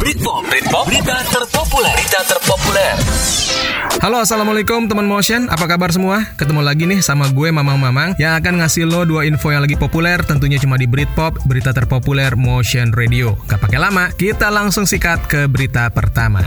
Britpop, Britpop, berita terpopuler, berita terpopuler. Halo assalamualaikum teman motion Apa kabar semua? Ketemu lagi nih sama gue Mamang Mamang Yang akan ngasih lo dua info yang lagi populer Tentunya cuma di Britpop Berita terpopuler Motion Radio Gak pakai lama Kita langsung sikat ke berita pertama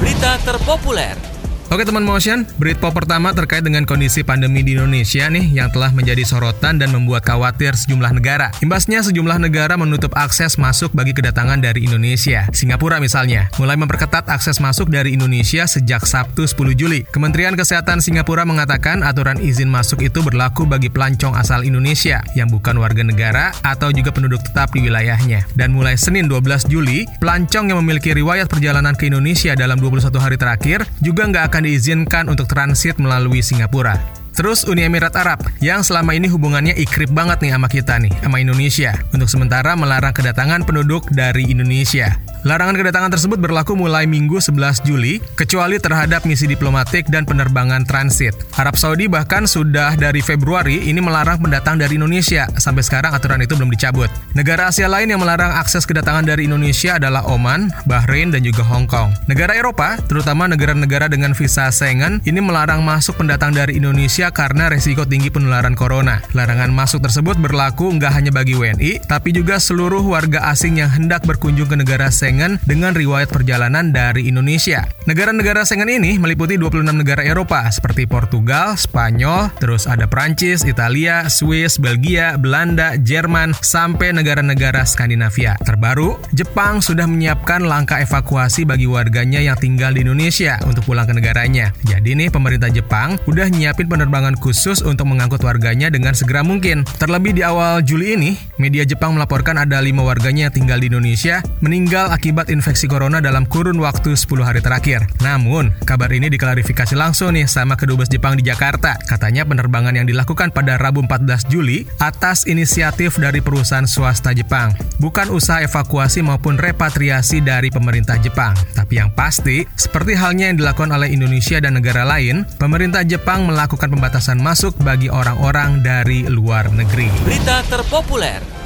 Berita terpopuler. Oke teman motion, Britpop pertama terkait dengan kondisi pandemi di Indonesia nih yang telah menjadi sorotan dan membuat khawatir sejumlah negara. Imbasnya sejumlah negara menutup akses masuk bagi kedatangan dari Indonesia. Singapura misalnya, mulai memperketat akses masuk dari Indonesia sejak Sabtu 10 Juli. Kementerian Kesehatan Singapura mengatakan aturan izin masuk itu berlaku bagi pelancong asal Indonesia yang bukan warga negara atau juga penduduk tetap di wilayahnya. Dan mulai Senin 12 Juli, pelancong yang memiliki riwayat perjalanan ke Indonesia dalam 21 hari terakhir juga nggak akan diizinkan untuk transit melalui Singapura. Terus Uni Emirat Arab yang selama ini hubungannya ikrip banget nih sama kita nih, sama Indonesia. Untuk sementara melarang kedatangan penduduk dari Indonesia. Larangan kedatangan tersebut berlaku mulai Minggu 11 Juli, kecuali terhadap misi diplomatik dan penerbangan transit. Arab Saudi bahkan sudah dari Februari ini melarang pendatang dari Indonesia. Sampai sekarang aturan itu belum dicabut. Negara Asia lain yang melarang akses kedatangan dari Indonesia adalah Oman, Bahrain, dan juga Hong Kong. Negara Eropa, terutama negara-negara dengan visa Schengen, ini melarang masuk pendatang dari Indonesia karena resiko tinggi penularan corona. Larangan masuk tersebut berlaku nggak hanya bagi WNI, tapi juga seluruh warga asing yang hendak berkunjung ke negara Schengen dengan riwayat perjalanan dari Indonesia. Negara-negara Schengen ini meliputi 26 negara Eropa seperti Portugal, Spanyol, terus ada Prancis, Italia, Swiss, Belgia, Belanda, Jerman, sampai negara-negara Skandinavia. Terbaru, Jepang sudah menyiapkan langkah evakuasi bagi warganya yang tinggal di Indonesia untuk pulang ke negaranya. Jadi nih pemerintah Jepang udah nyiapin penerbangan khusus untuk mengangkut warganya dengan segera mungkin. Terlebih di awal Juli ini, media Jepang melaporkan ada lima warganya yang tinggal di Indonesia meninggal akibat infeksi corona dalam kurun waktu 10 hari terakhir. Namun, kabar ini diklarifikasi langsung nih sama Kedubes Jepang di Jakarta. Katanya penerbangan yang dilakukan pada Rabu 14 Juli atas inisiatif dari perusahaan swasta Jepang. Bukan usaha evakuasi maupun repatriasi dari pemerintah Jepang. Tapi yang pasti, seperti halnya yang dilakukan oleh Indonesia dan negara lain, pemerintah Jepang melakukan pembatasan masuk bagi orang-orang dari luar negeri. Berita terpopuler.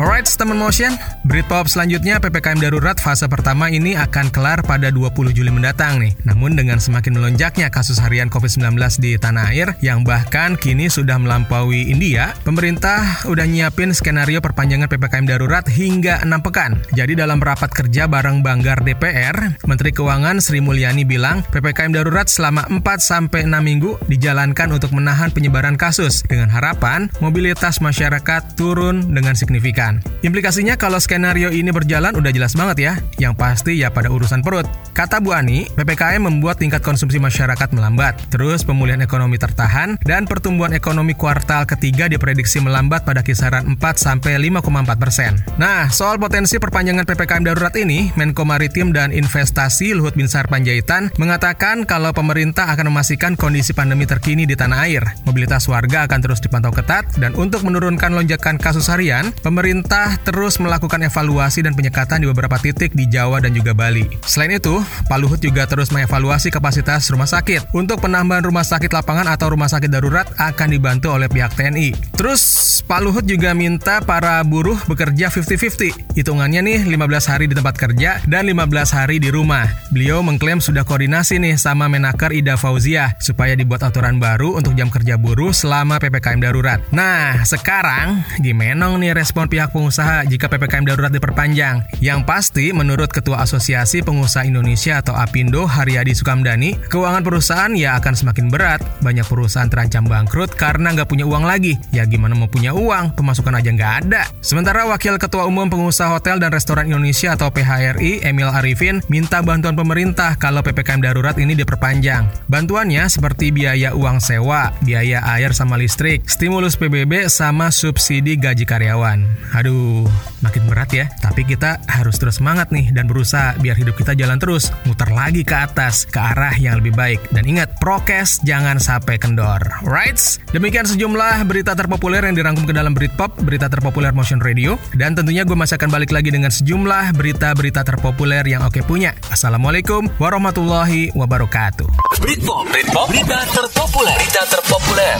Alright, teman motion. Britpop selanjutnya PPKM darurat fase pertama ini akan kelar pada 20 Juli mendatang nih. Namun dengan semakin melonjaknya kasus harian COVID-19 di tanah air yang bahkan kini sudah melampaui India, pemerintah udah nyiapin skenario perpanjangan PPKM darurat hingga 6 pekan. Jadi dalam rapat kerja bareng Banggar DPR, Menteri Keuangan Sri Mulyani bilang PPKM darurat selama 4 sampai 6 minggu dijalankan untuk menahan penyebaran kasus dengan harapan mobilitas masyarakat turun dengan signifikan. Implikasinya kalau skenario ini berjalan udah jelas banget ya. Yang pasti ya pada urusan perut. Kata Bu Ani, PPKM membuat tingkat konsumsi masyarakat melambat. Terus pemulihan ekonomi tertahan dan pertumbuhan ekonomi kuartal ketiga diprediksi melambat pada kisaran 4 sampai 5,4 persen. Nah, soal potensi perpanjangan PPKM darurat ini, Menko Maritim dan Investasi Luhut Binsar Panjaitan mengatakan kalau pemerintah akan memastikan kondisi pandemi terkini di tanah air. Mobilitas warga akan terus dipantau ketat dan untuk menurunkan lonjakan kasus harian, pemerintah pemerintah terus melakukan evaluasi dan penyekatan di beberapa titik di Jawa dan juga Bali. Selain itu, Pak Luhut juga terus mengevaluasi kapasitas rumah sakit. Untuk penambahan rumah sakit lapangan atau rumah sakit darurat akan dibantu oleh pihak TNI. Terus, Pak Luhut juga minta para buruh bekerja 50-50. Hitungannya nih 15 hari di tempat kerja dan 15 hari di rumah. Beliau mengklaim sudah koordinasi nih sama Menaker Ida Fauzia supaya dibuat aturan baru untuk jam kerja buruh selama PPKM darurat. Nah, sekarang gimana nih respon pihak pengusaha jika PPKM darurat diperpanjang. Yang pasti, menurut Ketua Asosiasi Pengusaha Indonesia atau APindo, Haryadi Sukamdani, keuangan perusahaan ya akan semakin berat. Banyak perusahaan terancam bangkrut karena nggak punya uang lagi. Ya gimana mau punya uang, pemasukan aja nggak ada. Sementara Wakil Ketua Umum Pengusaha Hotel dan Restoran Indonesia atau PHRI, Emil Arifin, minta bantuan pemerintah kalau PPKM darurat ini diperpanjang. Bantuannya seperti biaya uang sewa, biaya air sama listrik, stimulus PBB, sama subsidi gaji karyawan. Aduh, makin berat ya. Tapi kita harus terus semangat nih dan berusaha biar hidup kita jalan terus, muter lagi ke atas, ke arah yang lebih baik. Dan ingat, prokes jangan sampai kendor. Right? Demikian sejumlah berita terpopuler yang dirangkum ke dalam Britpop, berita terpopuler Motion Radio. Dan tentunya gue masih akan balik lagi dengan sejumlah berita-berita terpopuler yang oke punya. Assalamualaikum warahmatullahi wabarakatuh. Britpop, Britpop, berita terpopuler, berita terpopuler.